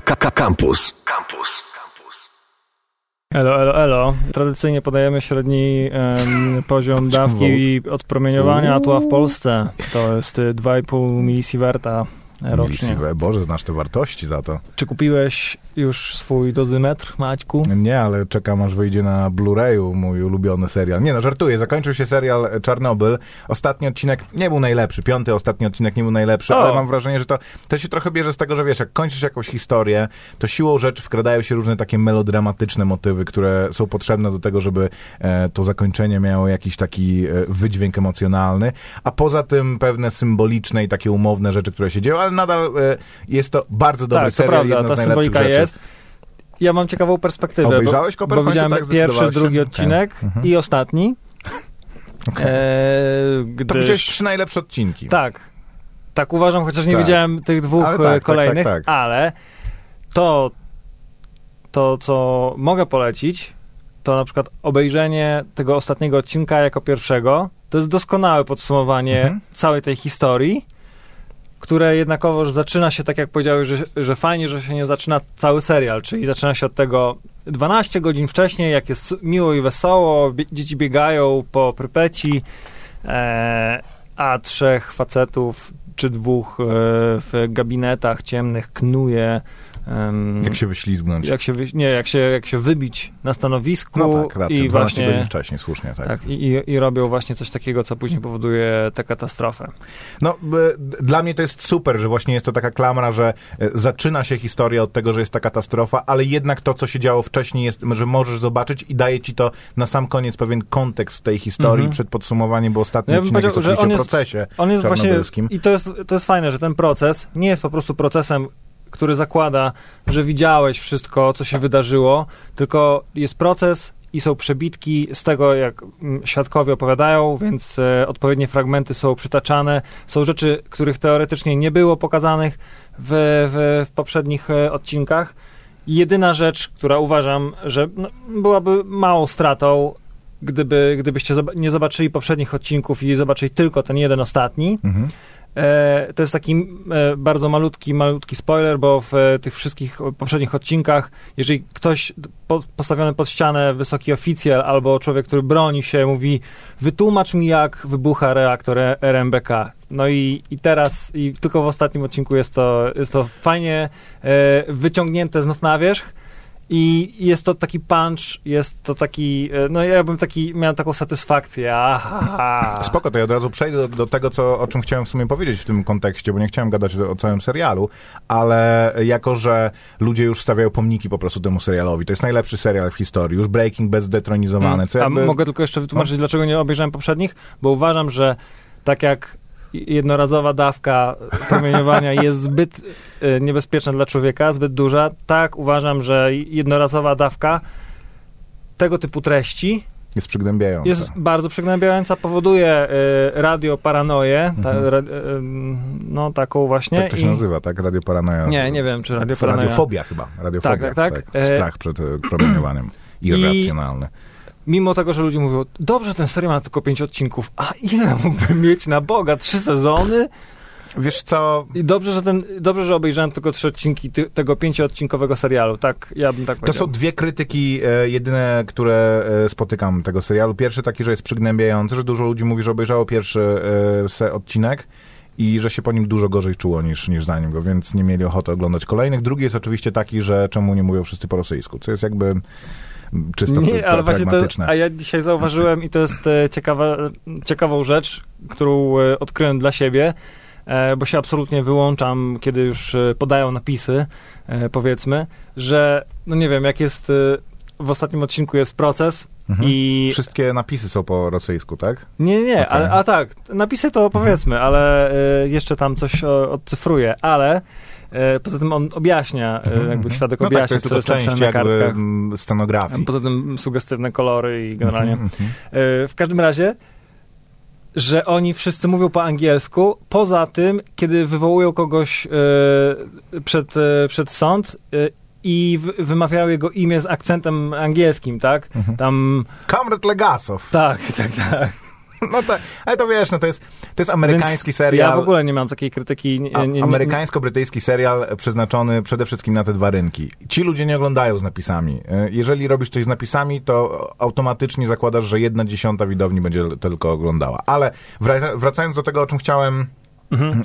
Campus. Campus. Elo, elo, elo. Tradycyjnie podajemy średni em, poziom dawki odpromieniowania, a tu w Polsce to jest y, 2,5 milisieverta rocznie. Boże, znasz te wartości za to. Czy kupiłeś już swój dozymetr, Maćku? Nie, ale czekam aż wyjdzie na Blu-rayu mój ulubiony serial. Nie no, żartuję. Zakończył się serial Czarnobyl. Ostatni odcinek nie był najlepszy. Piąty ostatni odcinek nie był najlepszy, O. ale mam wrażenie, że to, to się trochę bierze z tego, że wiesz, jak kończysz jakąś historię, to siłą rzeczy wkradają się różne takie melodramatyczne motywy, które są potrzebne do tego, żeby e, to zakończenie miało jakiś taki e, wydźwięk emocjonalny, a poza tym pewne symboliczne i takie umowne rzeczy, które się dzieją, ale nadal e, jest to bardzo dobry tak, to serial, prawda, jedna ta z najlepszych rzeczy. jest. Ja mam ciekawą perspektywę. Obejrzałeś bo, bo widziałem tak pierwszy, drugi Okej. odcinek Mhm. i ostatni. Eee, To gdyż... widziałeś trzy najlepsze odcinki. Tak. Tak uważam, chociaż nie Tak. widziałem tych dwóch Ale tak, e, tak, kolejnych, tak, tak. ale to, to, co mogę polecić, to na przykład obejrzenie tego ostatniego odcinka jako pierwszego. To jest doskonałe podsumowanie Mhm. całej tej historii, które jednakowoż zaczyna się, tak jak powiedziałeś, że, że fajnie, że się nie zaczyna cały serial, czyli zaczyna się od tego 12 godzin wcześniej, jak jest miło i wesoło, dzieci biegają po Prypeci, e, a trzech facetów czy dwóch e, w gabinetach ciemnych knuje. Em, Jak się wyślizgnąć. jak się, nie, jak się, jak się wybić na stanowisku no tak, racja, i 12 właśnie godzin wcześniej, słusznie, tak. tak, i, i, robią właśnie coś takiego, co później powoduje tę katastrofę. No, dla mnie to jest super, że właśnie jest to taka klamra, że e, zaczyna się historia od tego, że jest ta katastrofa, ale jednak to, co się działo wcześniej jest, że możesz zobaczyć i daje ci to na sam koniec pewien kontekst tej historii Mhm. przed podsumowaniem, bo ostatni No ja odcinek jest oczywiście o procesie On jest właśnie, i to jest, to jest fajne, że ten proces nie jest po prostu procesem, który zakłada, że widziałeś wszystko, co się wydarzyło, tylko jest proces i są przebitki z tego, jak mm, świadkowie opowiadają, więc e, odpowiednie fragmenty są przytaczane. Są rzeczy, których teoretycznie nie było pokazanych w, w, w poprzednich e, odcinkach. Jedyna rzecz, która uważam, że no, byłaby małą stratą, gdyby, gdybyście nie zobaczyli poprzednich odcinków i zobaczyli tylko ten jeden ostatni, Mhm. E, to jest taki e, bardzo malutki, malutki spoiler, bo w e, tych wszystkich poprzednich odcinkach, jeżeli ktoś po, postawiony pod ścianę, wysoki oficjel albo człowiek, który broni się, mówi wytłumacz mi, jak wybucha reaktor RMBK. No i, i teraz, i tylko w ostatnim odcinku jest to, jest to fajnie wyciągnięte znów na wierzch. I jest to taki punch, jest to taki, e, no ja bym taki, miał taką satysfakcję, aha. Spoko, to ja od razu przejdę do, do tego, co, o czym chciałem w sumie powiedzieć w tym kontekście, bo nie chciałem gadać o, o całym serialu, ale jako, że ludzie już stawiają pomniki po prostu temu serialowi, to jest najlepszy serial w historii, już Breaking Bad zdetronizowany, co A jakby... mogę tylko jeszcze wytłumaczyć, dlaczego nie obejrzałem poprzednich? Bo uważam, że tak jak jednorazowa dawka promieniowania jest zbyt e, niebezpieczna dla człowieka, zbyt duża, tak uważam, że jednorazowa dawka tego typu treści Jest przygnębiające. jest bardzo przygnębiająca, powoduje e, radioparanoję, ta, Mhm. ra, e, no taką właśnie. Tak to się i- nazywa, tak? Radioparanoja. Nie, nie wiem, czy radioparanoja. Radiofobia chyba. Radiofobia, Tak, tak, tak. E, Strach przed e, promieniowaniem. Irracjonalny. Mimo tego, że ludzie mówią, dobrze, ten serial ma tylko pięć odcinków, a ile mógłbym mieć na Boga? Trzy sezony? Wiesz co, I dobrze, że, ten, dobrze, że obejrzałem tylko trzy odcinki ty, tego pięcioodcinkowego serialu. Tak, ja bym tak To powiedział. są dwie krytyki e, jedyne, które e, spotykam tego serialu. Pierwszy taki, że jest przygnębiający, że dużo ludzi mówi, że obejrzało pierwszy e, se odcinek i że się po nim dużo gorzej czuło niż, niż zanim go, więc nie mieli ochoty oglądać kolejnych. Drugi jest oczywiście taki, że czemu nie mówią wszyscy po rosyjsku, co jest jakby czysto Nie, ale właśnie to, a ja dzisiaj zauważyłem i to jest e, ciekawa, ciekawą rzecz, którą e, odkryłem dla siebie, e, bo się absolutnie wyłączam, kiedy już podają napisy, powiedzmy, że, no nie wiem, jak jest, w ostatnim odcinku jest proces Mhm. i... Wszystkie napisy są po rosyjsku, tak? Nie, nie, Okej. ale, a tak, napisy to powiedzmy, ale e, jeszcze tam coś o, odcyfruje, ale poza tym on objaśnia, e, jakby świadek no tak, to objaśnia, jest co jest napisane na kartkach. scenografii. Poza tym sugestywne kolory i generalnie. Mhm, mhm. E, W każdym razie, że oni wszyscy mówią po angielsku, poza tym, kiedy wywołują kogoś e, przed, e, przed sąd e, i w, wymawiają jego imię z akcentem angielskim, tak? Mhm. Tam, Kamrat Legasow. tak, tak, tak. No tak, ale to wiesz, no to jest, to jest amerykański Więc serial. Ja w ogóle nie mam takiej krytyki. Nie, A, nie, nie, amerykańsko-brytyjski serial przeznaczony przede wszystkim na te dwa rynki. Ci ludzie nie oglądają z napisami. E, Jeżeli robisz coś z napisami, to automatycznie zakładasz, że jedna dziesiąta widowni będzie tylko oglądała. Ale wraca- wracając do tego, o czym chciałem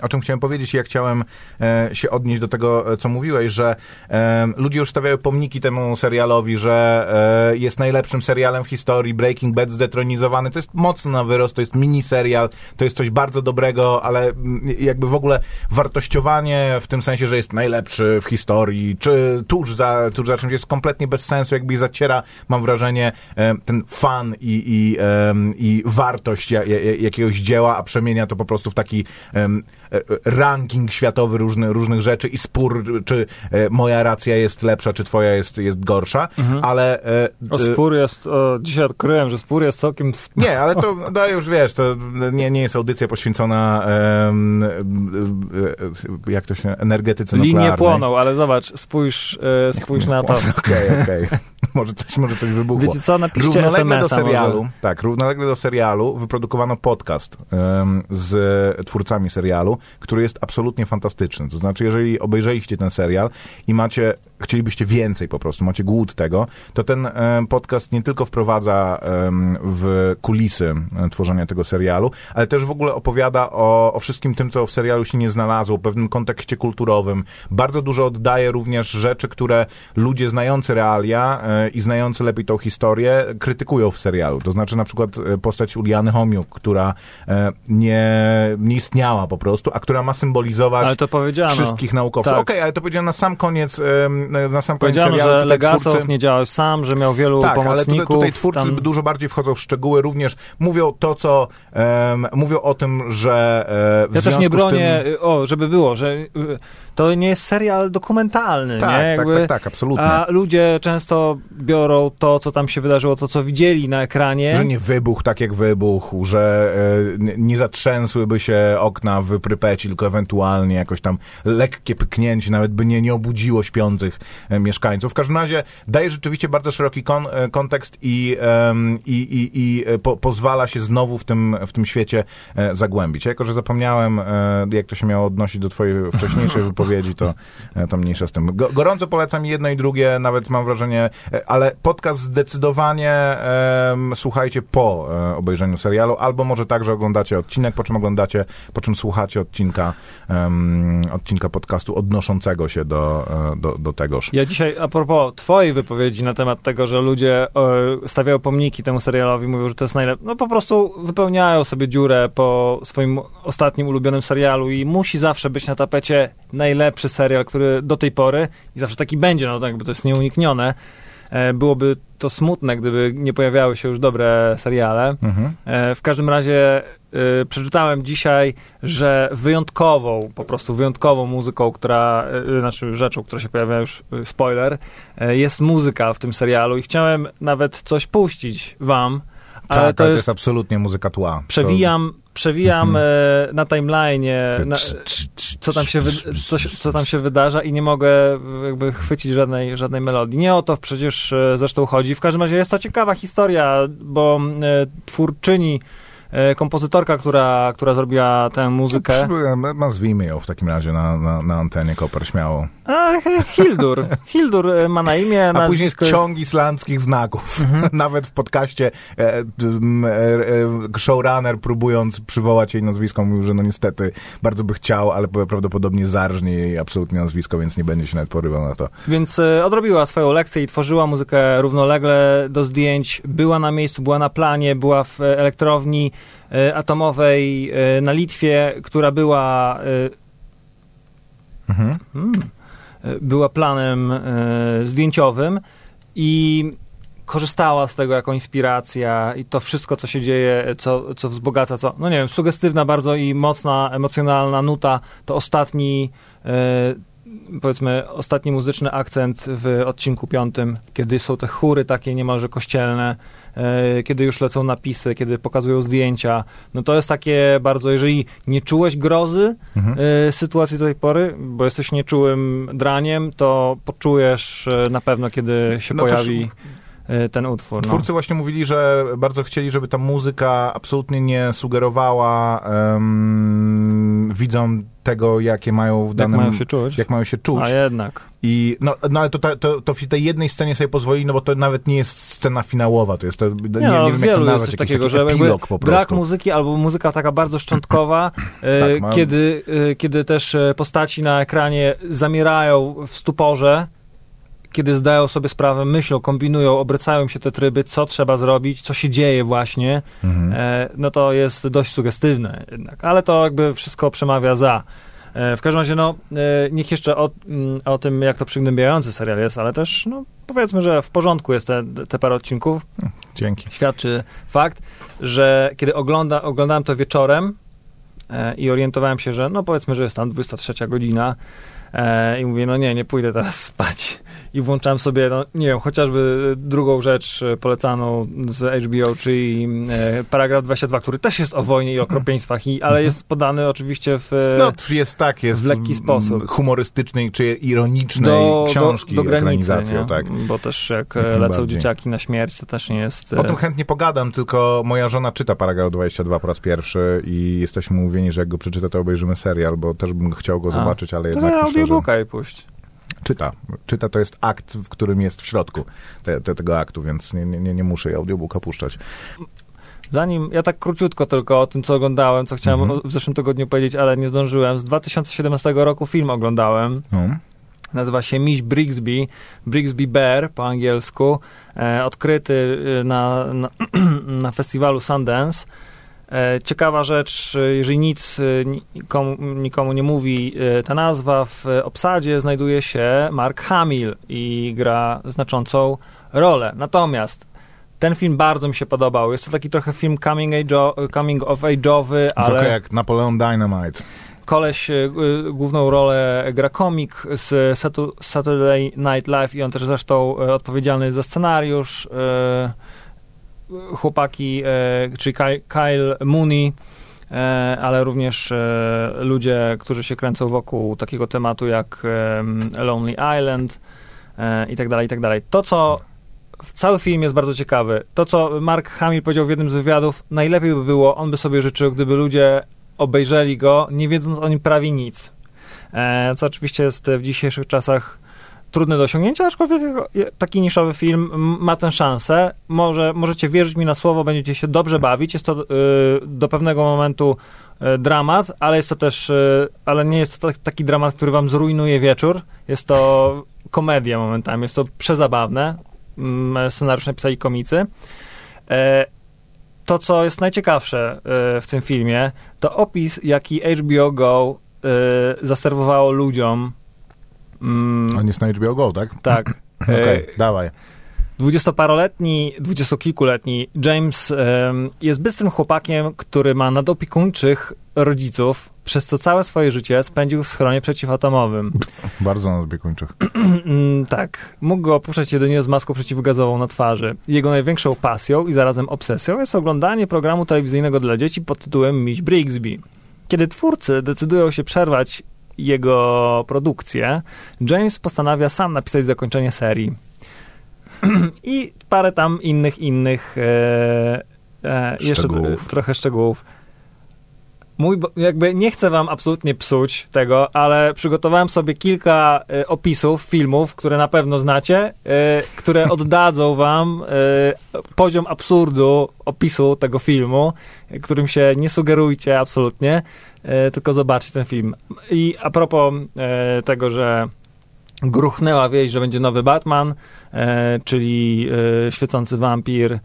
o czym chciałem powiedzieć i jak chciałem e, się odnieść do tego, e, co mówiłeś, że e, ludzie już stawiają pomniki temu serialowi, że e, jest najlepszym serialem w historii, Breaking Bad zdetronizowany. To jest mocno na wyrost, to jest mini serial, to jest coś bardzo dobrego, ale mm, jakby w ogóle wartościowanie w tym sensie, że jest najlepszy w historii, czy tuż za, tuż za czymś jest kompletnie bez sensu, jakby zaciera, mam wrażenie, e, ten fan i, i, i wartość ja, ja, jakiegoś dzieła, a przemienia to po prostu w taki em, e, ranking światowy różny, różnych rzeczy i spór, czy e, moja racja jest lepsza, czy twoja jest, jest gorsza, ale... e, O, spór jest, o, dzisiaj odkryłem, że spór jest całkiem sp- nie, ale to no już wiesz, to nie, nie jest audycja poświęcona e, jak to się, energetyce Linie nuklearnej. płoną, ale zobacz, spójrz, spójrz na to. Okej, okej. Może coś, może coś wybuchło. Wiecie co, napiszcie Równolegle do serialu, może. tak, równolegle do serialu wyprodukowano podcast em, z twórcami serialu, który jest absolutnie fantastyczny. To znaczy, jeżeli obejrzeliście ten serial i macie, chcielibyście więcej po prostu, macie głód tego, to ten em, podcast nie tylko wprowadza w kulisy e, tworzenia tego serialu, ale też w ogóle opowiada o, o wszystkim tym, co w serialu się nie znalazło, pewnym kontekście kulturowym. Bardzo dużo oddaje również rzeczy, które ludzie znający realia e, i znający lepiej tą historię krytykują w serialu. To znaczy na przykład e, postać Uliany Homiuk, która e, nie, nie istniała po prostu, a która ma symbolizować wszystkich naukowców. Tak. Okej, ale to powiedziano na sam koniec, na sam koniec serialu. że Legasow twórcy- nie działał sam, że miał wielu tak, ale tutaj, pomocników. tutaj twórcy tam... dużo bardziej wchodzą w szczegóły, również mówią to, co em, mówią o tym, że e, w Ja też nie bronię, tym... o, żeby było, że y, to nie jest serial dokumentalny, Tak, nie? tak, Jakby, tak, tak, absolutnie. A ludzie często biorą to, co tam się wydarzyło, to, co widzieli na ekranie. Że nie wybuchł tak jak wybuchł, że e, nie zatrzęsłyby się okna w Prypeci, tylko ewentualnie jakoś tam lekkie pyknięcie, nawet by nie, nie obudziło śpiących e, mieszkańców. W każdym razie daje rzeczywiście bardzo szeroki kon, e, kontekst i, i, i, i e, po, pozwala się znowu w tym, w tym świecie e, zagłębić. Ja jako, że zapomniałem, e, jak to się miało odnosić do twojej wcześniejszej wypowiedzi, to, e, to mniejsza z tym. Go, gorąco polecam jedno i drugie, nawet mam wrażenie, e, ale podcast zdecydowanie em, słuchajcie po e, obejrzeniu serialu, albo może tak, że oglądacie odcinek, po czym oglądacie, po czym słuchacie odcinka, em, odcinka podcastu odnoszącego się do, do, do tegoż. Ja dzisiaj, a propos twojej wypowiedzi na temat tego, że ludzie stawiają pomniki temu serialowi, mówią, że to jest najlepsze, no po prostu wypełniają sobie dziurę po swoim ostatnim ulubionym serialu i musi zawsze być na tapecie najlepszy serial, który do tej pory i zawsze taki będzie, no tak jakby to jest nieuniknione. E, byłoby to smutne, gdyby nie pojawiały się już dobre seriale. Mhm. E, W każdym razie y, przeczytałem dzisiaj, że wyjątkową, po prostu wyjątkową muzyką, która, znaczy rzeczą, która się pojawia już, spoiler, jest muzyka w tym serialu i chciałem nawet coś puścić wam, Tak, ale to ale jest, absolutnie muzyka tła. przewijam, przewijam Mhm. e, na timeline'ie, To- na, co tam, się wy, co, co tam się wydarza i nie mogę jakby chwycić żadnej, żadnej melodii. Nie o to przecież e, zresztą chodzi. W każdym razie jest to ciekawa historia, bo e, twórczyni, e, kompozytorka, która, która zrobiła tę muzykę, Przy- Nazwijmy ją w takim razie na, na, na antenie Koper, śmiało. a, Hildur. Hildur e, ma na imię, A później jest... ciąg islandzkich znaków. Mhm. Nawet w podcaście e, e, e, showrunner próbując przywołać jej nazwisko mówił, że no niestety bardzo by chciał, ale prawdopodobnie zarżnie jej absolutnie nazwisko, więc nie będzie się nawet porywał na to. Więc e, odrobiła swoją lekcję i tworzyła muzykę równolegle do zdjęć. Była na miejscu, była na planie, była w e, elektrowni e, atomowej e, na Litwie, która była, e, Mhm. hmm, e, była planem e, zdjęciowym i korzystała z tego jako inspiracja i to wszystko, co się dzieje, co, co wzbogaca, co, no nie wiem, sugestywna bardzo i mocna, emocjonalna nuta, to ostatni e, powiedzmy ostatni muzyczny akcent w odcinku piątym, kiedy są te chóry takie niemalże kościelne, e, kiedy już lecą napisy, kiedy pokazują zdjęcia, no to jest takie bardzo, jeżeli nie czułeś grozy Mhm. e, sytuacji do tej pory, bo jesteś nieczułym draniem, to poczujesz e, na pewno, kiedy się No pojawi ten utwór. No. Twórcy właśnie mówili, że bardzo chcieli, żeby ta muzyka absolutnie nie sugerowała um, widzom tego, jakie mają w danym... Jak mają się czuć. Jak mają się czuć. A jednak. I, no, no ale to, to, to w tej jednej scenie sobie pozwoli, no bo to nawet nie jest scena finałowa, to jest to, nie, nie, no, nie wiem, wielu jest coś takiego, że brak muzyki albo muzyka taka bardzo szczątkowa, e, tak, kiedy, e, kiedy też e, postaci na ekranie zamierają w stuporze, kiedy zdają sobie sprawę, myślą, kombinują, obracają się te tryby, co trzeba zrobić, co się dzieje właśnie, mhm. e, no to jest dość sugestywne jednak, ale to jakby wszystko przemawia za. E, w każdym razie, no, e, niech jeszcze o, mm, o tym, jak to przygnębiający serial jest, ale też, no, powiedzmy, że w porządku jest te, te parę odcinków. Dzięki. Świadczy fakt, że kiedy ogląda, oglądałem to wieczorem e, i orientowałem się, że, no, powiedzmy, że jest tam 23 godzina, E, I mówię, no nie, nie pójdę teraz spać. I włączałem sobie, no nie wiem, chociażby drugą rzecz polecaną z HBO, czyli e, paragraf 22, który też jest o wojnie i okropieństwach, i, ale mhm. jest podany oczywiście w No, jest tak, jest w lekki sposób. humorystycznej czy ironicznej do, książki do, do granicy, tak. Bo też jak lecą bardziej. dzieciaki na śmierć, to też nie jest... O tym chętnie pogadam, tylko moja żona czyta paragraf 22 po raz pierwszy i jesteśmy umówieni, że jak go przeczyta, to obejrzymy serial, bo też bym chciał go A, zobaczyć, ale jednak... To audiobooka i puść. Czyta. Czyta to jest akt, w którym jest w środku te, te, tego aktu, więc nie, nie, nie muszę audiobooka puszczać. Zanim, ja tak króciutko tylko o tym, co oglądałem, co chciałem mhm. w zeszłym tygodniu powiedzieć, ale nie zdążyłem. Z 2017 roku film oglądałem. Mhm. Nazywa się Miś Brigsby, Brigsby Bear po angielsku. E, odkryty e, na, na, na festiwalu Sundance. E, ciekawa rzecz, jeżeli nic e, nikomu, nikomu, nie mówi e, ta nazwa, w obsadzie znajduje się Mark Hamill i gra znaczącą rolę. Natomiast ten film bardzo mi się podobał. Jest to taki trochę film coming, age, coming of age'owy, ale... Trochę jak Napoleon Dynamite. Koleś główną rolę gra komik z Saturday Night Live i on też zresztą odpowiedzialny za scenariusz chłopaki, e, czyli Kyle Mooney, e, ale również e, ludzie, którzy się kręcą wokół takiego tematu jak Lonely Island i tak dalej, i tak dalej. To, co cały film jest bardzo ciekawy. To, co Mark Hamill powiedział w jednym z wywiadów, najlepiej by było, on by sobie życzył, gdyby ludzie obejrzeli go, nie wiedząc o nim prawie nic. Co oczywiście jest w dzisiejszych czasach trudny do osiągnięcia, aczkolwiek taki niszowy film ma tę szansę. Może, możecie wierzyć mi na słowo, będziecie się dobrze bawić. Jest to y, do pewnego momentu y, dramat, ale jest to też, y, ale nie jest to taki dramat, który wam zrujnuje wieczór. Jest to komedia momentami, jest to przezabawne. Mm, scenariusz napisali komicy. E, to, co jest najciekawsze w tym filmie, to opis, jaki HBO Go zaserwowało ludziom Mm. On jest na HBO Go, tak? Tak. Okej, okay, dawaj. Dwudziestoparoletni, dwudziestokilkuletni James jest bystrym chłopakiem, który ma nadopiekuńczych rodziców, przez co całe swoje życie spędził w schronie przeciwatomowym. Bardzo nadopiekuńczych. Mm, tak. Mógł go opuszczać jedynie z maską przeciwgazową na twarzy. Jego największą pasją i zarazem obsesją jest oglądanie programu telewizyjnego dla dzieci pod tytułem Miś Brigsby. Kiedy twórcy decydują się przerwać jego produkcję, James postanawia sam napisać zakończenie serii. I parę tam innych, innych e, e, jeszcze trochę szczegółów. Mój, jakby nie chcę wam absolutnie psuć tego, ale przygotowałem sobie kilka e, opisów filmów, które na pewno znacie, e, które oddadzą wam e, poziom absurdu opisu tego filmu, którym się nie sugerujcie absolutnie. Tylko zobaczyć ten film. I a propos tego, że gruchnęła wieść, że będzie nowy Batman, czyli świecący wampir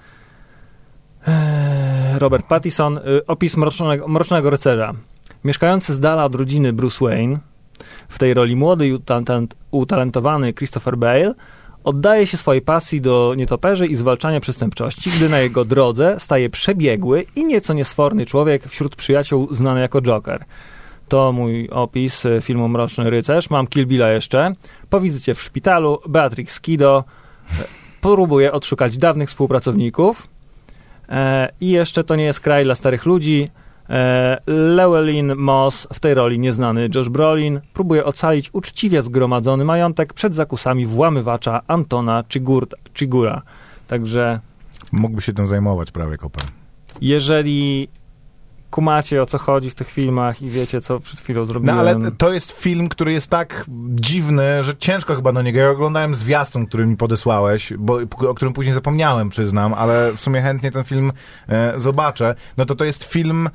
Robert Pattinson, opis mrocznego, mrocznego rycerza. Mieszkający z dala od rodziny Bruce Wayne, w tej roli młody i utalentowany Christopher Bale, oddaje się swojej pasji do nietoperzy i zwalczania przestępczości, gdy na jego drodze staje przebiegły i nieco niesforny człowiek wśród przyjaciół znany jako Joker. To mój opis filmu Mroczny Rycerz. Mam Kill Billa jeszcze. Po wizycie w szpitalu Beatrix Kido e, próbuje odszukać dawnych współpracowników. E, I jeszcze to nie jest kraj dla starych ludzi. E, Llewellyn Moss, w tej roli nieznany Josh Brolin, próbuje ocalić uczciwie zgromadzony majątek przed zakusami włamywacza Antona Chigura. Także Mógłby się tym zajmować prawie Koper. jeżeli kumacie o co chodzi w tych filmach i wiecie, co przed chwilą No zrobiłem. ale to jest film, który jest tak dziwny, że ciężko chyba do niego. Ja oglądałem zwiastun, który mi podesłałeś, bo, o którym później zapomniałem, przyznam, ale w sumie chętnie ten film e, zobaczę. No to to jest film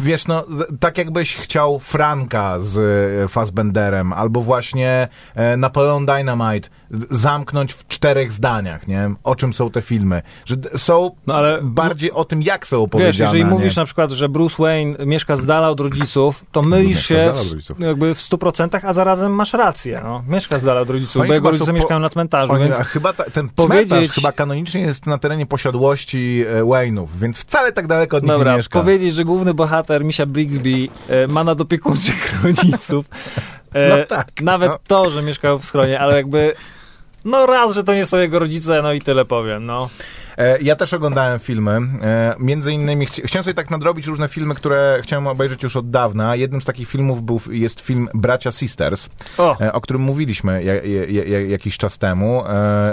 Wiesz, no, tak jakbyś chciał Franka z e, Fassbenderem, albo właśnie e, Napoleon Dynamite zamknąć w czterech zdaniach, nie? O czym są te filmy. Że są No ale bardziej o tym, jak są Wiesz, opowiedziane. jeżeli a nie- mówisz na przykład, że Bruce Wayne mieszka z dala od rodziców, to mylisz się w, jakby w 100%, a zarazem masz rację. No. Mieszka z dala od rodziców, Oni bo jego rodzice po- mieszkają na cmentarzu, Oni, więc a chyba ta, ten powiedzieć- cmentarz chyba kanonicznie jest na terenie posiadłości e, Wayne'ów, więc wcale tak daleko od nich nie Dobra, mieszka. powiedzieć, że główny bohater Misia Brixby e, ma nadopiekuńczych rodziców. E, No tak, Nawet no. to, że mieszkał w schronie, ale jakby. No raz, że to nie są jego rodzice, no i tyle powiem, no. E, ja też oglądałem filmy. E, między innymi chci- chciałem sobie tak nadrobić różne filmy, które chciałem obejrzeć już od dawna. Jednym z takich filmów był, jest film Bracia Sisters, O, e, o którym mówiliśmy ja, ja, ja, jakiś czas temu,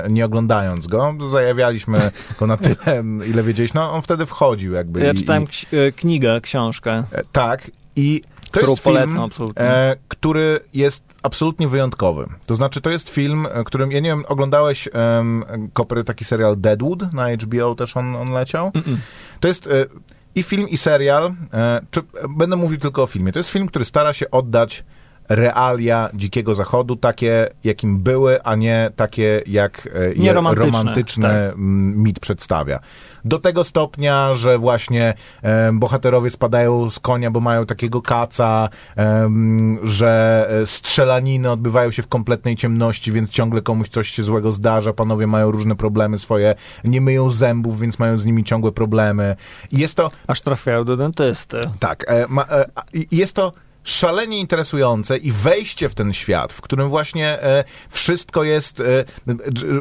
nie oglądając go. Zajawialiśmy go na tyle, ile wiedzieliśmy. No, on wtedy wchodził jakby. ja i- czytałem i, knigę, książkę, tak. I to którą jest film, polecam absolutnie. e, który jest absolutnie wyjątkowy. To znaczy, to jest film, e, którym, ja nie wiem, oglądałeś um, Kopry, taki serial Deadwood na HBO, też on, on leciał? Mm-mm. To jest e, i film, i serial, e, czy, będę mówił tylko o filmie, to jest film, który stara się oddać realia dzikiego zachodu, takie jakim były, a nie takie jak e, je Nie romantyczne, romantyczny tak. mm, mit przedstawia. Do tego stopnia, że właśnie e, bohaterowie spadają z konia, bo mają takiego kaca, em, że e, strzelaniny odbywają się w kompletnej ciemności, więc ciągle komuś coś się złego zdarza. Panowie mają różne problemy swoje, nie myją zębów, więc mają z nimi ciągłe problemy. Jest to Aż trafiają do dentysty. tak, e, ma, e, jest to szalenie interesujące i wejście w ten świat, w którym właśnie e, wszystko jest, e,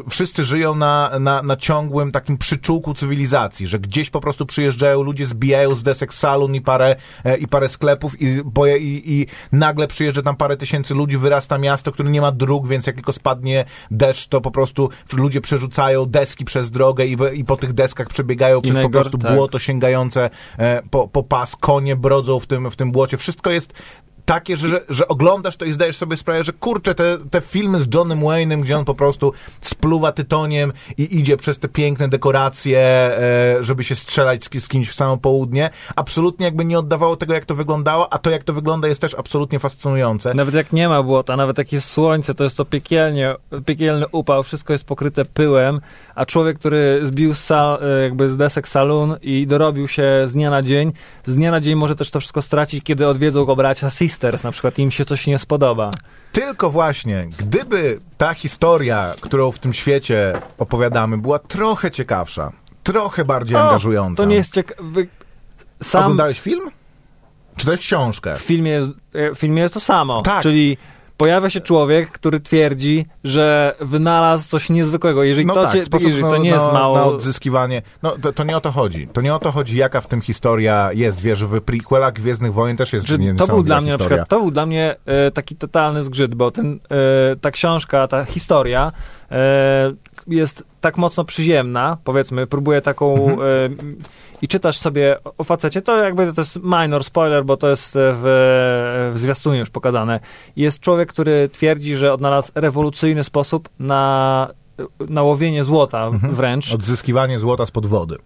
wszyscy żyją na, na, na ciągłym takim przyczółku cywilizacji, że gdzieś po prostu przyjeżdżają ludzie, zbijają z desek salon i parę, e, i parę sklepów i, boje, i, i nagle przyjeżdża tam parę tysięcy ludzi, wyrasta miasto, które nie ma dróg, więc jak tylko spadnie deszcz, to po prostu ludzie przerzucają deski przez drogę i, i po tych deskach przebiegają przez po prostu tak. błoto sięgające po, po pas, konie brodzą w tym, w tym błocie. Wszystko jest takie, że, że oglądasz to i zdajesz sobie sprawę, że kurczę, te, te filmy z Johnem Wayne'em, gdzie on po prostu spluwa tytoniem i idzie przez te piękne dekoracje, e, żeby się strzelać z, kimś w samo południe, absolutnie jakby nie oddawało tego, jak to wyglądało, a to, jak to wygląda, jest też absolutnie fascynujące. Nawet jak nie ma błota, nawet jak jest słońce, to jest to piekielnie, piekielny upał, wszystko jest pokryte pyłem, a człowiek, który zbił sal, e, jakby z desek salon i dorobił się z dnia na dzień, z dnia na dzień może też to wszystko stracić, kiedy odwiedzą go bracia na przykład im się coś nie spodoba. Tylko właśnie, gdyby ta historia, którą w tym świecie opowiadamy, była trochę ciekawsza, trochę bardziej O, angażująca. To nie jest ciekawe. Sam Oglądałeś film? Czy to jest książkę? w filmie, jest, e, w filmie jest to samo, Tak. czyli pojawia się człowiek, który twierdzi, że wynalazł coś niezwykłego. Jeżeli No to, tak, cię, sposób jeżeli to na- nie jest na, mało... Na odzyskiwanie. No to, to nie o to chodzi. To nie o to chodzi, jaka w tym historia jest. Wiesz, w prequelach Gwiezdnych Wojen też jest Że to był dla mnie na historia. przykład, to był dla mnie e, taki totalny zgrzyt, bo ten, e, ta książka, ta historia e, jest tak mocno przyziemna, powiedzmy, próbuje taką Mhm. E, i czytasz sobie o facecie, to jakby to jest minor spoiler, bo to jest w, w zwiastunie już pokazane. Jest człowiek, który twierdzi, że odnalazł rewolucyjny sposób na, na łowienie złota Mhm. wręcz. Odzyskiwanie złota spod wody.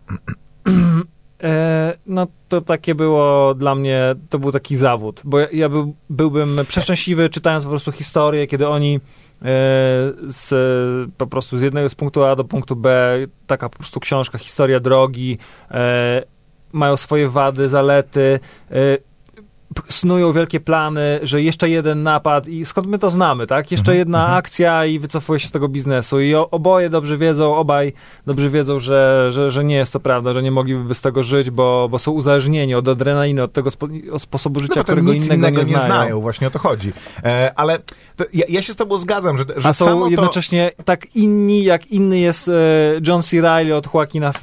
E, no to takie było dla mnie, to był taki zawód, bo ja, ja był, byłbym przeszczęśliwy czytając po prostu historię, kiedy oni e, z, po prostu z jednego z punktu A do punktu B, taka po prostu książka, historia drogi, e, mają swoje wady, zalety, snują wielkie plany, że jeszcze jeden napad i skąd my to znamy, tak? Jeszcze Mhm, jedna mhm. akcja i wycofuje się z tego biznesu i oboje dobrze wiedzą, obaj dobrze wiedzą, że, że, że nie jest to prawda, że nie mogliby z tego żyć, bo, bo są uzależnieni od adrenaliny, od tego spo, od sposobu życia, no, którego nic innego, innego nie znają. Właśnie o to chodzi. E, ale ja, ja się z tobą zgadzam, że, że A są samo to... jednocześnie tak inni, jak inny jest e, John C. Reilly od Joaquina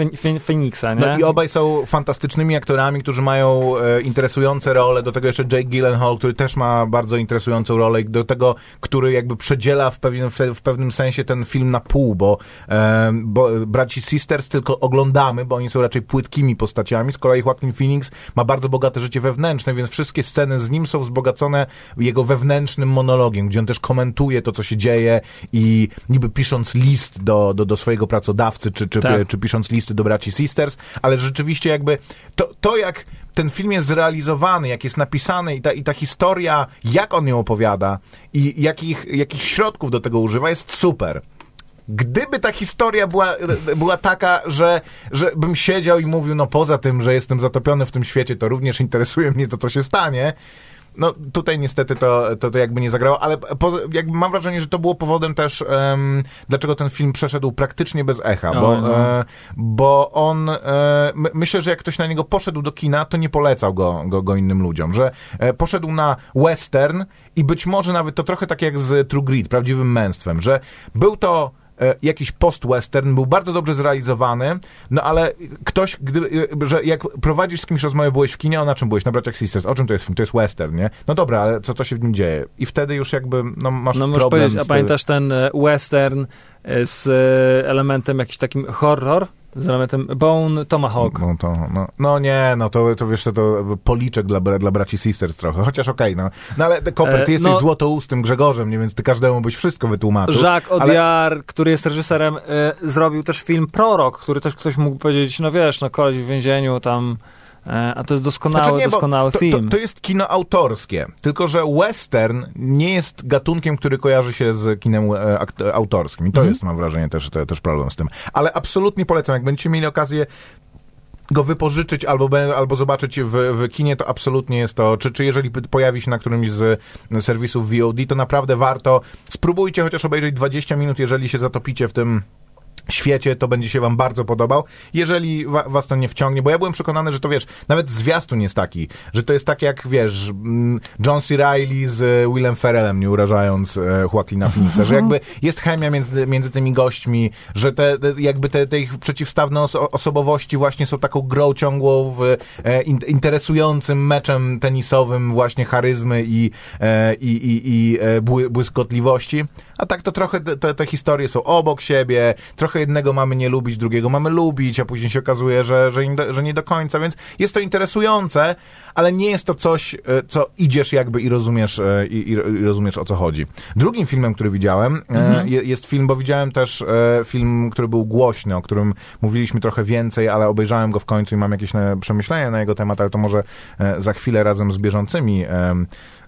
Phoenixa, nie? No i obaj są fantastycznymi aktorami, którzy mają e, interesujące role. Do tego tego jeszcze Jake Gyllenhaal, który też ma bardzo interesującą rolę i do tego, który jakby przedziela w pewnym, w pewnym sensie ten film na pół, bo, e, bo braci Sisters tylko oglądamy, bo oni są raczej płytkimi postaciami, z kolei Joaquin Phoenix ma bardzo bogate życie wewnętrzne, więc wszystkie sceny z nim są wzbogacone jego wewnętrznym monologiem, gdzie on też komentuje to, co się dzieje i niby pisząc list do, do, do swojego pracodawcy, czy, czy, Tak. czy pisząc listy do braci Sisters, ale rzeczywiście jakby to, to jak ten film jest zrealizowany, jak jest napisany i ta, i ta historia, jak on ją opowiada i jakich, jakich środków do tego używa, jest super. Gdyby ta historia była, była taka, że, że bym siedział i mówił, no poza tym, że jestem zatopiony w tym świecie, to również interesuje mnie to, co się stanie, no tutaj niestety to, to, to jakby nie zagrało, ale po, jakby mam wrażenie, że to było powodem też, em, dlaczego ten film przeszedł praktycznie bez echa, bo, Oj, no. e, bo on, e, my, myślę, że jak ktoś na niego poszedł do kina, to nie polecał go, go, go innym ludziom, że e, poszedł na western i być może nawet to trochę tak jak z True Grit, prawdziwym męstwem, że był to jakiś post-western, był bardzo dobrze zrealizowany, no ale ktoś, gdy, e, że jak prowadzisz z kimś rozmowę, byłeś w kinie, o na czym byłeś? Na Braciach Sisters. O czym to jest film? To jest western, nie? No dobra, ale co, co się w nim dzieje? I wtedy już jakby, no masz No możesz problem powiedzieć, a pamiętasz ten e, western e, z e, elementem jakimś takim horror? Z elementem Bone Tomahawk. No, to, no, no nie, no to, to wiesz co, to policzek dla, dla braci Sisters trochę, chociaż okej, no. No ale ty, Koper, ty E, jesteś no- złotoustym Grzegorzem, nie, więc ty każdemu byś wszystko wytłumaczył. Jacques ale- Audiard, który jest reżyserem, e, zrobił też film Prorok, który też ktoś mógł powiedzieć, no wiesz, no koleś w więzieniu tam, e, a to jest doskonały, Znaczy nie, doskonały to, film. To, to jest kino autorskie, tylko że western nie jest gatunkiem, który kojarzy się z kinem e, e, autorskim. I to Mhm. jest, mam wrażenie, też, te, też problem z tym. Ale absolutnie polecam, jak będziecie mieli okazję go wypożyczyć albo, albo zobaczyć w, w kinie, to absolutnie jest to, czy, czy jeżeli pojawi się na którymś z serwisów VOD, to naprawdę warto. Spróbujcie chociaż obejrzeć 20 minut, jeżeli się zatopicie w tym świecie, to będzie się wam bardzo podobał. Jeżeli wa was to nie wciągnie, bo ja byłem przekonany, że to wiesz, nawet zwiastun jest taki, że to jest tak jak, wiesz, mm, John C. Reilly z e, Willem Ferrellem, nie urażając e, Joaquina Phoenixa, że jakby jest chemia między, między tymi gośćmi, że te, te jakby te, te ich przeciwstawne oso osobowości właśnie są taką grą ciągłą w e, in interesującym meczem tenisowym właśnie charyzmy i, e, i, i, i e, bły błyskotliwości. A tak to trochę te, te, historie są obok siebie, trochę jednego mamy nie lubić, drugiego mamy lubić, a później się okazuje, że, że, nie do, że nie do końca, więc jest to interesujące, ale nie jest to coś, e, co idziesz jakby i rozumiesz, e, i, i rozumiesz o co chodzi. Drugim filmem, który widziałem, e, je- jest film, bo widziałem też film, który był głośny, o którym mówiliśmy trochę więcej, ale obejrzałem go w końcu i mam jakieś przemyślenia na jego temat, ale to może za chwilę razem z bieżącymi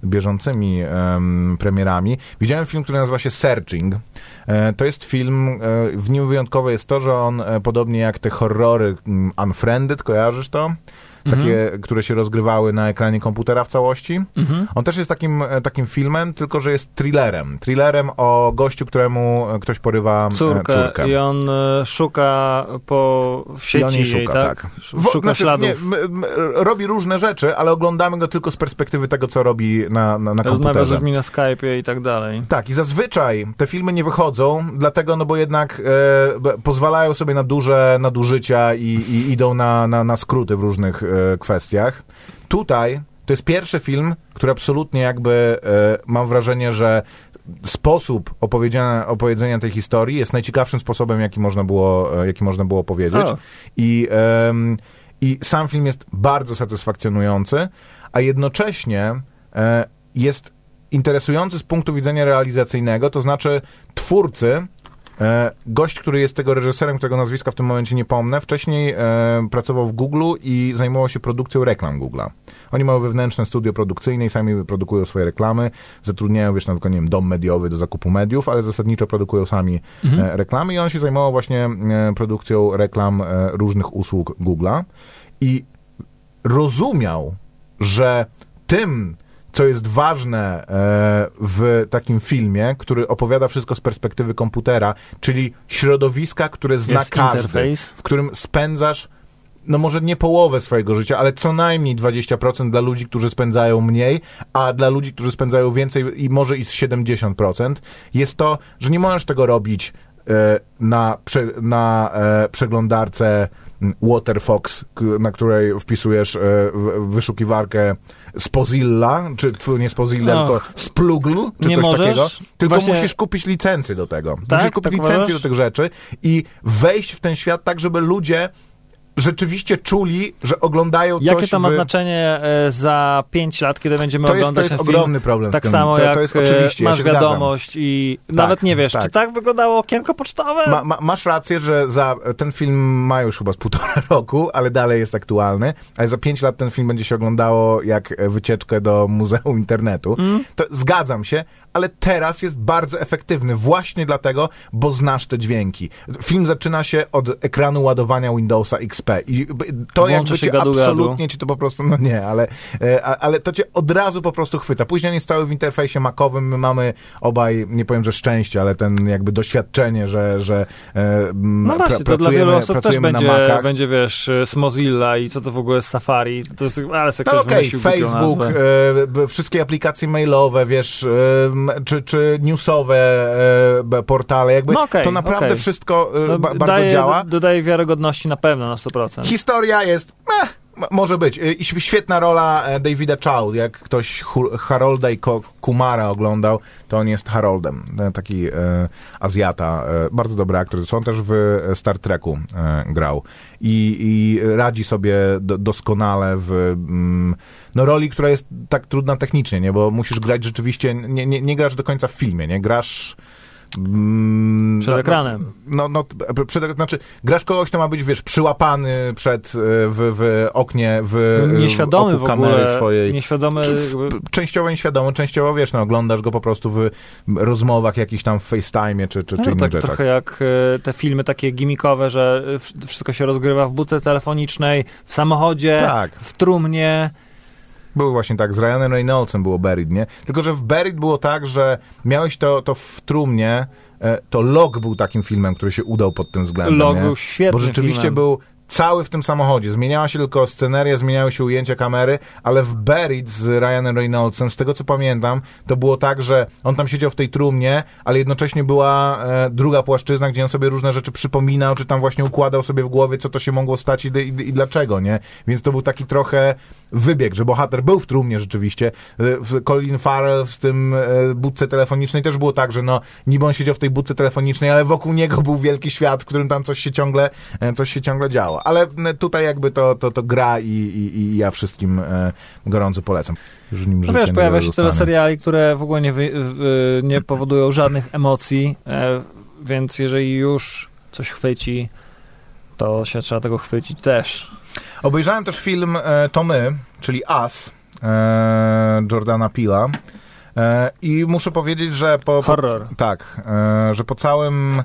bieżącymi em, premierami. Widziałem film, który nazywa się Searching. E, to jest film, e, w nim wyjątkowe jest to, że on, e, podobnie jak te horrory mm, Unfriended, kojarzysz to? Takie, które się rozgrywały na ekranie komputera w całości. Mhm. On też jest takim, e, takim filmem, tylko że jest thrillerem. Thrillerem o gościu, któremu e, ktoś porywa e, Córkę, córkę. i on szuka po w I on sieci jej szuka, tak? tak. Sz- Szuka znaczy, śladów. Nie, robi różne rzeczy, ale oglądamy go tylko z perspektywy tego, co robi na, na, na Rozmawia z komputerze. ludźmi na Skype'ie i tak dalej. Tak, i zazwyczaj te filmy nie wychodzą, dlatego, no bo jednak e, pozwalają sobie na duże nadużycia i, i idą na, na, na skróty w różnych kwestiach. Tutaj to jest pierwszy film, który absolutnie jakby e, mam wrażenie, że sposób opowiedzienia, opowiedzenia tej historii jest najciekawszym sposobem, jaki można było, e, jaki można było powiedzieć. I, I sam film jest bardzo satysfakcjonujący, a jednocześnie e, jest interesujący z punktu widzenia realizacyjnego, to znaczy twórcy, e, gość, który jest tego reżyserem, którego nazwiska w tym momencie nie pomnę, wcześniej e, pracował w Google i zajmował się produkcją reklam Google'a. Oni mają wewnętrzne studio produkcyjne i sami produkują swoje reklamy, zatrudniają, wiesz, na przykład, nie wiem, dom mediowy do zakupu mediów, ale zasadniczo produkują sami e, reklamy. I on się zajmował właśnie e, produkcją reklam e, różnych usług Google'a. I rozumiał, że tym, co jest ważne e, w takim filmie, który opowiada wszystko z perspektywy komputera, czyli środowiska, które zna Jest każdy, interfejs. w którym spędzasz no może nie połowę swojego życia, ale co najmniej 20% dla ludzi, którzy spędzają mniej, a dla ludzi, którzy spędzają więcej i może i z 70%, jest to, że nie możesz tego robić e, na, na e, przeglądarce Waterfox, na której wpisujesz e, w- wyszukiwarkę Spozilla, czy nie Spozilla, Och. tylko Splugl, czy Nie coś możesz? takiego. Tylko Właśnie- musisz kupić licencję do tego. Tak? musisz kupić Tak licencję do tych rzeczy i wejść w ten świat tak, żeby ludzie rzeczywiście czuli, że oglądają coś Jakie to ma w... znaczenie e, za 5 lat, kiedy będziemy To jest, to oglądać jest ten film? ogromny problem. Tak samo to, jak to jest e, oczywiście, ja masz zgadzam. wiadomość i nawet nie wiesz, tak. czy tak wyglądało okienko pocztowe? Ma, ma, masz rację, że za ten film ma już chyba z półtora roku, ale dalej jest aktualny, ale za pięć lat ten film będzie się oglądało jak e, wycieczkę do Muzeum Internetu. Mm. To zgadzam się, ale teraz jest bardzo efektywny właśnie dlatego, bo znasz te dźwięki. Film zaczyna się od ekranu ładowania Windowsa XP i to Włącza jakby cię gadu, gadu. absolutnie ci to po prostu, no nie, ale, e, ale to cię od razu po prostu chwyta. Później on jest cały w interfejsie makowym, my mamy obaj, nie powiem, że szczęście, ale ten jakby doświadczenie, że, że e, No właśnie, pra- to dla wielu osób też będzie, Macach. będzie, wiesz, z Mozilla i co to w ogóle jest Safari. To jest, ale se No ktoś głupią Facebook, e, wszystkie aplikacje mailowe, wiesz, e, czy, czy newsowe e, portale, jakby No okej, to naprawdę okej. wszystko To bardzo daje, działa. do- Dodaje wiarygodności na pewno, na 100%. Historia jest. Meh, może być. Y, świetna rola e, Davida Chow. Jak ktoś Harolda i Kumara oglądał, to on jest Haroldem. E, Taki e, Azjata. E, bardzo dobry aktor. Zresztą on też w e, Star Treku e, grał. I, I radzi sobie do, doskonale w mm, no, roli, która jest tak trudna technicznie, nie? Bo musisz grać rzeczywiście, nie, nie, nie grasz do końca w filmie, nie? Grasz mm, Przed no, ekranem. No, no, p- przed, znaczy, grasz kogoś, kto ma być, wiesz, przyłapany przed, e, w, w oknie, w Nieświadomy w, w oku kamery ogóle. swojej. Nieświadomy. W- Częściowo nieświadomo, częściowo, wiesz, no, oglądasz go po prostu w rozmowach jakichś tam w FaceTime czy, czy, czy No, tak rzeczach. trochę jak e, te filmy takie gimmickowe, że e, w- wszystko się rozgrywa w budce telefonicznej, w samochodzie, Tak. w trumnie. Było właśnie tak, z Ryanem Reynoldsem było Buried, nie? Tylko, że w Buried było tak, że miałeś to, to w trumnie, e, to Log był takim filmem, który się udał pod tym względem, Log nie? był świetnym Bo rzeczywiście filmem. był cały w tym samochodzie. Zmieniała się tylko sceneria, zmieniały się ujęcia kamery, ale w Buried z Ryanem Reynoldsem, z tego co pamiętam, to było tak, że on tam siedział w tej trumnie, ale jednocześnie była e, druga płaszczyzna, gdzie on sobie różne rzeczy przypominał, czy tam właśnie układał sobie w głowie, co to się mogło stać i, i, i dlaczego, nie? Więc to był taki trochę wybieg, że bohater był w trumnie rzeczywiście. E, Colin Farrell w tym e, budce telefonicznej też było tak, że no, niby on siedział w tej budce telefonicznej, ale wokół niego był wielki świat, w którym tam coś się ciągle, e, coś się ciągle działo. Ale tutaj jakby to, to, to gra i, i, i ja wszystkim e, gorąco polecam. Już nim No wiesz, pojawia się tyle seriali, które w ogóle nie, wy, w, nie powodują żadnych emocji, e, więc jeżeli już coś chwyci, to się trzeba tego chwycić też. Obejrzałem też film e, To My, czyli Us, e, Jordana Pila. E, I muszę powiedzieć, że po, po, Horror. Tak, e, że po całym.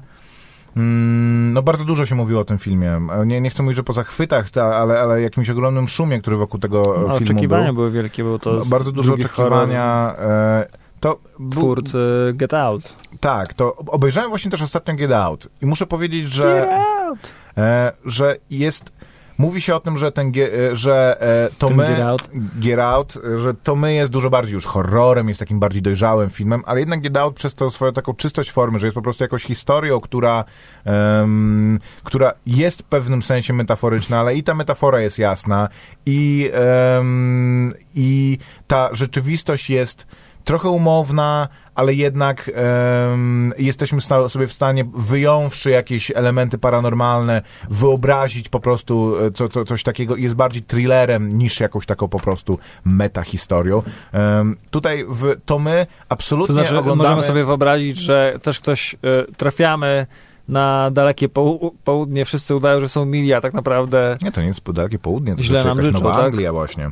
Mm, no bardzo dużo się mówiło o tym filmie. Nie, nie chcę mówić, że po zachwytach, ta, ale, ale jakimś ogromnym szumie, który wokół tego No, filmu oczekiwania był. były wielkie, był to No, bardzo dużo oczekiwania. E, to twórcy Get Out. tak, to obejrzałem właśnie też ostatnio Get Out i muszę powiedzieć, Get że, Out! e, że jest Mówi się o tym, że ten, e, że e, to my, Get Out. Get Out, e, że to my jest dużo bardziej już horrorem, jest takim bardziej dojrzałym filmem, ale jednak Get Out przez tą swoją taką czystość formy, że jest po prostu jakąś historią, która, em, która jest w pewnym sensie metaforyczna, ale i ta metafora jest jasna i, em, i ta rzeczywistość jest trochę umowna, ale jednak em, jesteśmy sobie w stanie, wyjąwszy jakieś elementy paranormalne, wyobrazić po prostu e, co, co, coś takiego jest bardziej thrillerem niż jakąś taką po prostu metahistorią. Em, tutaj w to my absolutnie To znaczy, oglądamy... możemy sobie wyobrazić, że też ktoś y, trafiamy na dalekie poł- południe, wszyscy udają, że są mili, a tak naprawdę Nie, to nie jest dalekie południe, to Źle znaczy nam jakaś życzą, Nowa tak? Anglia właśnie.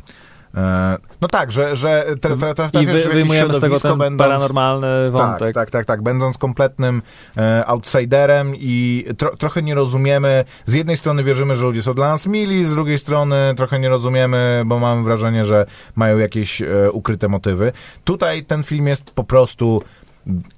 E, no tak, że, że tra, tra, tra, i wy, wyjmujemy z tego ten będąc- paranormalny wątek. Tak, tak, tak, tak. Będąc kompletnym e, outsiderem i tro, trochę nie rozumiemy, z jednej strony wierzymy, że ludzie są dla nas mili, z drugiej strony trochę nie rozumiemy, bo mamy wrażenie, że mają jakieś e, ukryte motywy. Tutaj ten film jest po prostu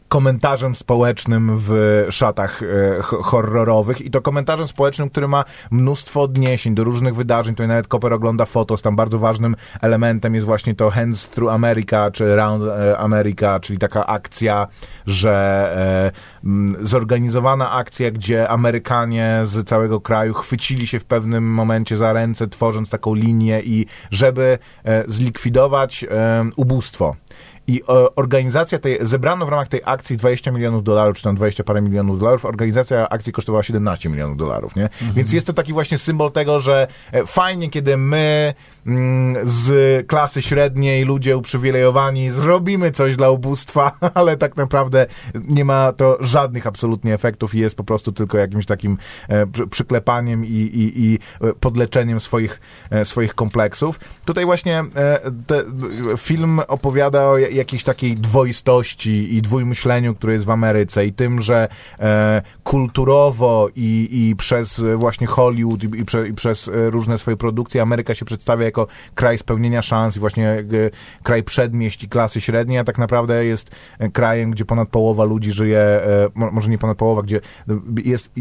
komentarzem społecznym w szatach e, horrorowych i to komentarzem społecznym, który ma mnóstwo odniesień do różnych wydarzeń. Tutaj nawet Koper ogląda fotos, tam bardzo ważnym elementem jest właśnie to Hands Through America, czy Round e, America, czyli taka akcja, że e, zorganizowana akcja, gdzie Amerykanie z całego kraju chwycili się w pewnym momencie za ręce, tworząc taką linię i żeby zlikwidować ubóstwo. I e, organizacja tej, zebrano w ramach tej akcji 20 milionów dolarów, czy tam 20 parę milionów dolarów, organizacja akcji kosztowała 17 milionów dolarów, nie? Mhm. Więc jest to taki właśnie symbol tego, że e, fajnie, kiedy my mm, z klasy średniej, ludzie uprzywilejowani, zrobimy coś dla ubóstwa, ale tak naprawdę nie ma to żadnych absolutnie efektów i jest po prostu tylko jakimś takim e, przyklepaniem i, i, i podleczeniem swoich, swoich kompleksów. Tutaj właśnie film opowiada o jakiejś takiej dwoistości i dwójmyśleniu, które jest w Ameryce i tym, że e, kulturowo i, i przez właśnie Hollywood i, prze, i, przez e, różne swoje produkcje Ameryka się przedstawia jako kraj spełnienia szans i właśnie e, kraj przedmieść i klasy średniej, a tak naprawdę jest krajem, gdzie ponad połowa ludzi żyje, e, może nie ponad połowa, gdzie jest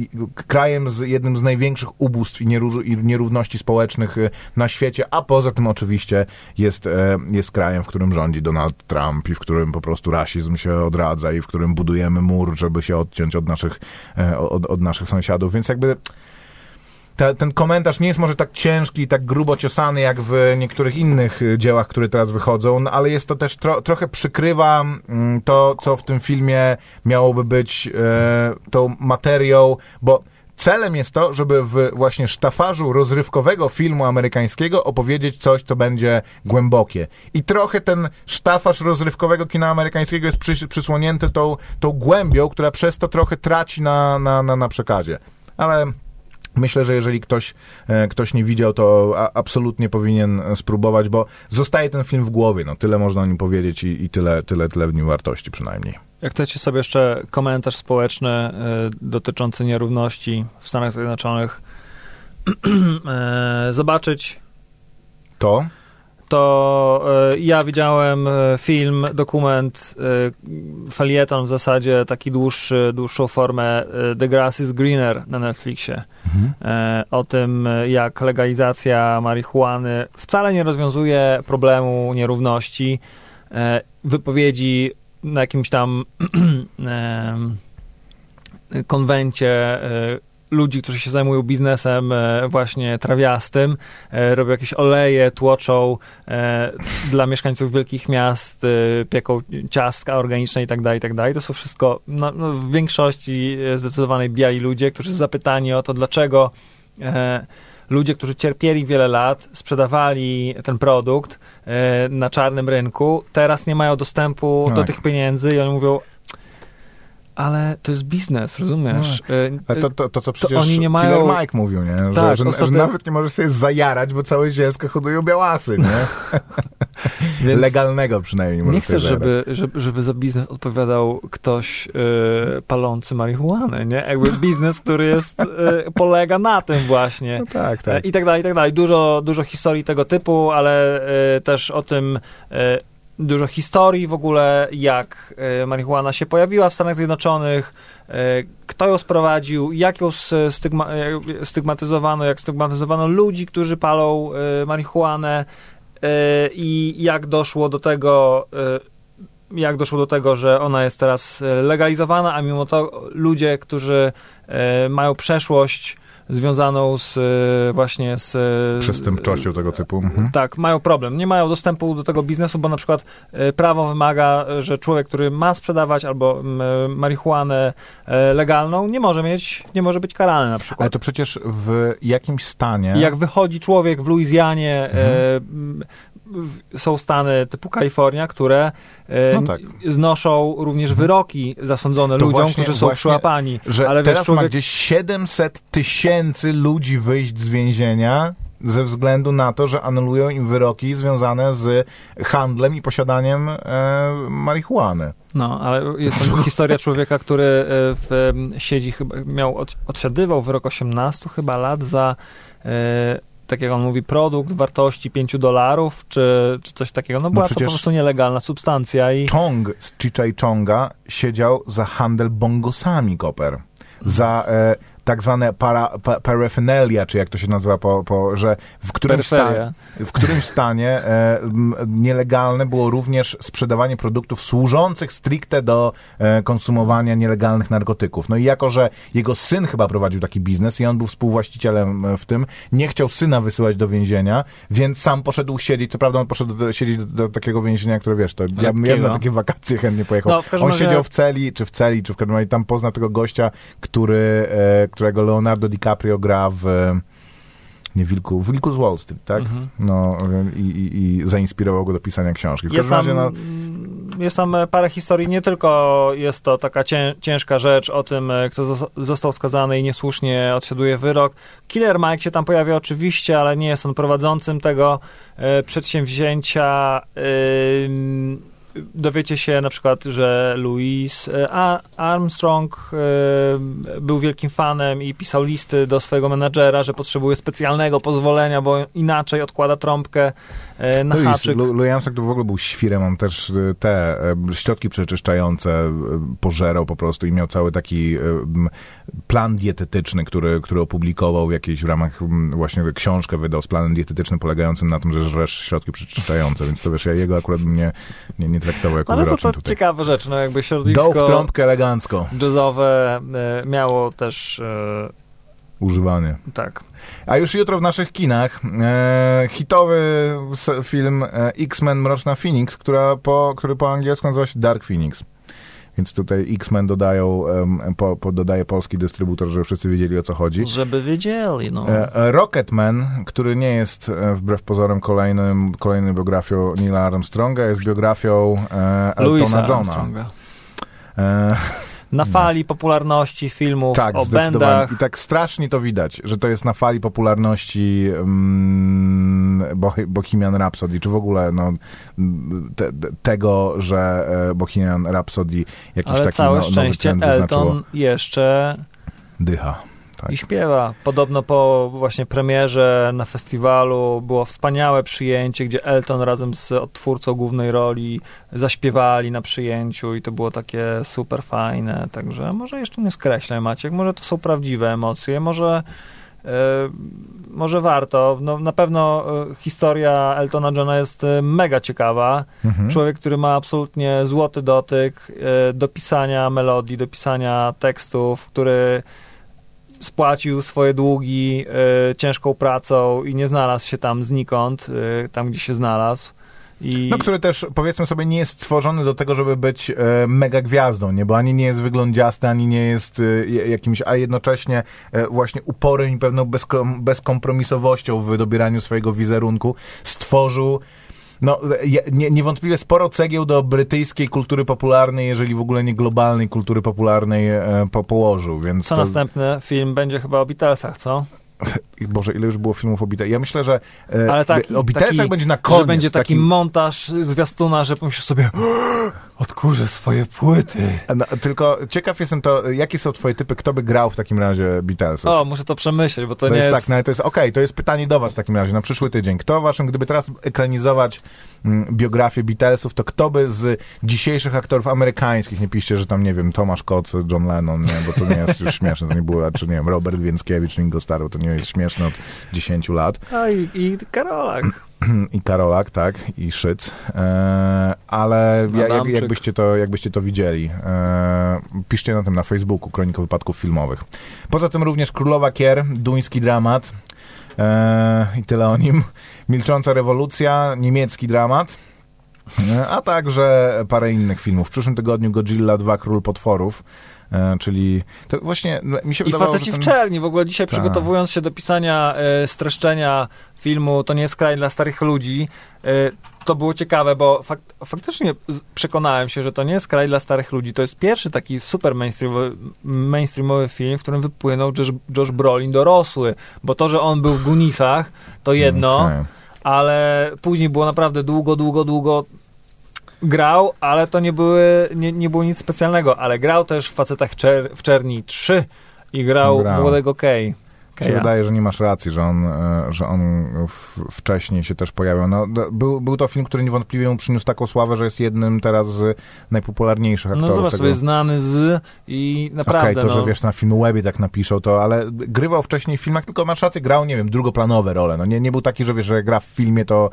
krajem z jednym z największych ubóstw i, i nierówności społecznych e, na świecie, a poza tym oczywiście jest, e, jest krajem, w którym rządzi Donald Trump Trump i w którym po prostu rasizm się odradza i w którym budujemy mur, żeby się odciąć od naszych, e, od, od naszych sąsiadów. Więc jakby ta, ten komentarz nie jest może tak ciężki i tak grubo ciosany jak w niektórych innych e, dziełach, które teraz wychodzą, no, ale jest to też tro, trochę przykrywa mm, to, co w tym filmie miałoby być e, tą materią, bo Celem jest to, żeby w właśnie sztafarzu rozrywkowego filmu amerykańskiego opowiedzieć coś, co będzie głębokie. I trochę ten sztafarz rozrywkowego kina amerykańskiego jest przy, przysłonięty tą, tą głębią, która przez to trochę traci na, na, na, na przekazie. Ale Myślę, że jeżeli ktoś, e, ktoś nie widział, to absolutnie powinien spróbować, bo zostaje ten film w głowie. No, tyle można o nim powiedzieć i, i tyle, tyle, tyle w nim wartości przynajmniej. Jak chcecie sobie jeszcze komentarz społeczny y, dotyczący nierówności w Stanach Zjednoczonych y, zobaczyć, to to y, ja widziałem film, dokument, felieton w zasadzie, taki dłuższy, dłuższą formę The Grass is Greener na Netflixie. Mhm. O tym, jak legalizacja marihuany wcale nie rozwiązuje problemu nierówności. Wypowiedzi na jakimś tam konwencie e, ludzi, którzy się zajmują biznesem e, właśnie trawiastym, e, robią jakieś oleje, tłoczą dla mieszkańców wielkich miast, pieką ciastka organiczne i tak dalej, i tak dalej. To są wszystko no, no, w większości zdecydowanej biali ludzie, którzy zapytani o to, dlaczego ludzie, którzy cierpieli wiele lat, sprzedawali ten produkt e, na czarnym rynku, teraz nie mają dostępu tak. do tych pieniędzy i oni mówią, ale to jest biznes, rozumiesz? No. Ale to, to, to, co przecież to oni nie mają... Killer Mike mówił, nie? Że, tak, że, ostatnio... że, nawet nie możesz sobie zajarać, bo całe zielsko hodują białasy, nie? Legalnego przynajmniej Nie chcę, żeby, żeby, żeby za biznes odpowiadał ktoś yy, palący marihuanę, nie? Jakby biznes, który jest, yy, polega na tym właśnie. No tak, tak. I tak dalej, i tak dalej. Dużo, dużo historii tego typu, ale yy, też o tym dużo historii w ogóle, jak e, marihuana się pojawiła w Stanach Zjednoczonych, e, kto ją sprowadził, jak ją stygma, e, stygmatyzowano, jak stygmatyzowano ludzi, którzy palą marihuanę i jak doszło do tego, jak doszło do tego, że ona jest teraz legalizowana, a mimo to ludzie, którzy mają przeszłość związaną z e, właśnie z... E, Przestępczością tego typu. Mhm. Tak, mają problem. Nie mają dostępu do tego biznesu, bo na przykład e, prawo wymaga, że człowiek, który ma sprzedawać albo marihuanę legalną, nie może mieć, nie może być karany na przykład. Ale to przecież w jakimś stanie... Jak wychodzi człowiek w Luizjanie, mhm są stany typu Kalifornia, które no tak. znoszą również mhm. wyroki zasądzone to ludziom, właśnie, którzy są przyłapani. Że ale teraz wiesz, człowiek... ma gdzieś 700 tysięcy ludzi wyjść z więzienia ze względu na to, że anulują im wyroki związane z handlem i posiadaniem e, marihuany. No, ale jest to historia człowieka, który e, w, siedzi chyba, miał, od, odsiadywał wyrok 18 chyba lat za e, tak jak on mówi, produkt wartości 5 dolarów, czy, czy coś takiego. No była to po prostu nielegalna substancja i... Chong z Chichai Chonga siedział za handel bongosami, Koper. Za... E, tak zwane para, pa, paraphernalia, czy jak to się nazywa, po, po, że w którymś, sta, w którymś stanie e, nielegalne było również sprzedawanie produktów służących stricte do e, konsumowania nielegalnych narkotyków. No i jako, że jego syn chyba prowadził taki biznes i on był współwłaścicielem e, w tym, nie chciał syna wysyłać do więzienia, więc sam poszedł siedzieć, co prawda on poszedł do, siedzieć do, do, takiego więzienia, które wiesz, to ja bym na takie wakacje chętnie pojechał. No, on razie... siedział w celi, czy w celi, czy w każdym razie tam poznał tego gościa, który, e, którego Leonardo DiCaprio gra w nie Wilku, w Wilku z Wall Street, tak? Mhm. No i, i, i, zainspirował go do pisania książki. W jest, tam, razie, no... jest tam parę historii, nie tylko jest to taka cię, ciężka rzecz o tym, e, kto został skazany i niesłusznie odsiaduje wyrok. Killer Mike się tam pojawia oczywiście, ale nie jest on prowadzącym tego e, przedsięwzięcia. E, dowiecie się na przykład, że Louis e, Armstrong e, był wielkim fanem i pisał listy do swojego menadżera, że potrzebuje specjalnego pozwolenia, bo inaczej odkłada trąbkę e, na Louis, haczyk. Louis Armstrong to w ogóle był świrem, on też te środki przeczyszczające pożerał po prostu i miał cały taki plan dietetyczny, który, który opublikował w jakiejś w ramach właśnie książkę wydał z planem dietetycznym polegającym na tym, że żresz środki przeczyszczające, więc to wiesz, ja jego akurat nie, nie, nie traktował jako Ale są to tutaj. ciekawe rzeczy, no jakby środowisko Dał w trąbkę elegancko. jazzowe e, miało też... E, Używanie. Tak. A już jutro w naszych kinach e, hitowy film e, X-Men Mroczna Phoenix, która po, który po angielsku nazywa się Dark Phoenix. Więc tutaj X-Men dodają, um, po, po, dodaje polski dystrybutor, żeby wszyscy wiedzieli o co chodzi. Żeby wiedzieli, no. E, e, Rocketman, który nie jest e, wbrew pozorom kolejnym, kolejną biografią Neila Armstronga, jest biografią e, Eltona Johna. E, na fali popularności filmów tak, o bendach. I tak strasznie to widać, że to jest na fali popularności um, Bohemian Rhapsody, czy w ogóle no, te, tego, że e, Bohemian Rhapsody jakiś Ale taki całe no, szczęście Elton jeszcze dycha. Tak. I śpiewa. Podobno po właśnie premierze na festiwalu było wspaniałe przyjęcie, gdzie Elton razem z odtwórcą głównej roli zaśpiewali na przyjęciu i to było takie super fajne. Także może jeszcze nie skreślę, Maciek, może to są prawdziwe emocje, może yy, może warto. No, na pewno e, historia Eltona Johna jest e, mega ciekawa. Mhm. Człowiek, który ma absolutnie złoty dotyk do pisania melodii, do pisania tekstów, który spłacił swoje długi y, ciężką pracą i nie znalazł się tam znikąd, y, tam gdzie się znalazł. I... No, który też, powiedzmy sobie, nie jest stworzony do tego, żeby być e, mega gwiazdą, nie? Bo ani nie jest wyglądziasty, ani nie jest e, jakimś, a jednocześnie e, właśnie uporem i pewną bezkom, bezkompromisowością w dobieraniu swojego wizerunku stworzył no, nie, niewątpliwie sporo cegieł do brytyjskiej kultury popularnej, jeżeli w ogóle nie globalnej kultury popularnej e, po, położył, więc... Co to... następny film będzie chyba o Beatlesach, co? Boże, ile już było filmów o Beatlesach? Ja myślę, że e, Ale tak, o Beatlesach taki, będzie na koniec. Że będzie taki, taki montaż zwiastuna, że pomyślisz sobie odkurzę swoje płyty. No, tylko ciekaw jestem to, jakie są twoje typy, kto by grał w takim razie Beatlesów? O, muszę to przemyśleć, bo to, to nie jest... jest... Tak, no, to jest okej, okay, to jest pytanie do was w takim razie, na przyszły tydzień. Kto waszym, gdyby teraz ekranizować mm, biografię Beatlesów, to kto by z dzisiejszych aktorów amerykańskich, nie piszcie, że tam, nie wiem, Tomasz Kot, John Lennon, nie, bo to nie jest już śmieszne, to nie było, czy nie wiem, Robert Więckiewicz, Ringo Starr, to nie jest śmieszne od 10 lat. A i, i Karolak. i Karolak, tak, i Szyc, e, ale ja, jak, jakbyście, to, jakbyście to widzieli, e, piszcie na tym na Facebooku, Kronika Wypadków Filmowych. Poza tym również Królowa Kier, duński dramat e, i tyle o nim, Milcząca rewolucja, niemiecki dramat, e, a także parę innych filmów. W przyszłym tygodniu Godzilla 2, Król Potworów, czyli to właśnie mi się I wydawało, faceci ten... w czerni. W ogóle dzisiaj Ta. przygotowując się do pisania e, streszczenia filmu To nie jest kraj dla starych ludzi, e, to było ciekawe, bo fak faktycznie przekonałem się, że to nie jest kraj dla starych ludzi. To jest pierwszy taki super mainstreamowy, mainstreamowy film, w którym wypłynął Josh, Josh Brolin dorosły, bo to, że on był w Gunisach, to jedno, okay. ale później było naprawdę długo, długo, długo grał, ale to nie, były, nie, nie było nic specjalnego, ale grał też w Facetach Czer w Czerni 3 i grał, grał. Młodego Kay. Się wydaje, że nie masz racji, że on, e, że on w, wcześniej się też pojawiał. No, był, był to film, który niewątpliwie mu przyniósł taką sławę, że jest jednym teraz z najpopularniejszych aktorów. No zobacz tego. sobie, znany z i naprawdę, Okej, okay, to, no, że wiesz, na filmu Webie tak napiszą to, ale grywał wcześniej w filmach, tylko masz rację, grał, nie wiem, drugoplanowe role. No nie, nie był taki, że wiesz, że gra w filmie, to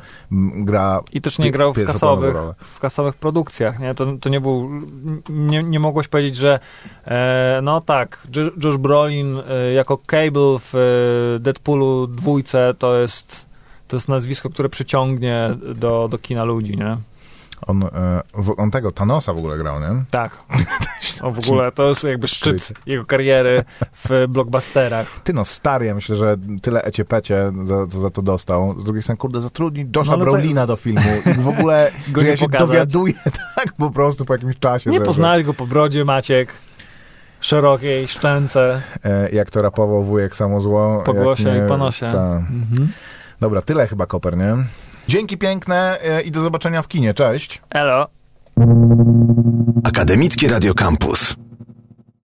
gra... I też nie grał w kasowych, w kasowych produkcjach, nie? To, to nie był... Nie, nie mogłeś powiedzieć, że e, no tak, Josh Brolin e, jako Cable w e, Deadpoolu dwójce to jest, to jest nazwisko, które przyciągnie do, do kina ludzi, nie? On, e, on tego Thanosa w ogóle grał, nie? Tak. O, w ogóle to jest jakby szczyt jego kariery w blockbusterach. Ty no, stary, ja myślę, że tyle eciepecie za, za to dostał. Z drugiej strony, kurde, zatrudni Josha no, Brolina za... do filmu i w ogóle go ja się pokazać. dowiaduję tak po prostu po jakimś czasie. Nie że, poznałeś go po brodzie, Maciek szerokiej szczęce. E, jak to rapował wujek samozło. Po głosie nie, i po nosie. Mhm. Dobra, tyle chyba, Koper, nie? Dzięki piękne e, i do zobaczenia w kinie. Cześć. Elo. Akademickie Radio Campus.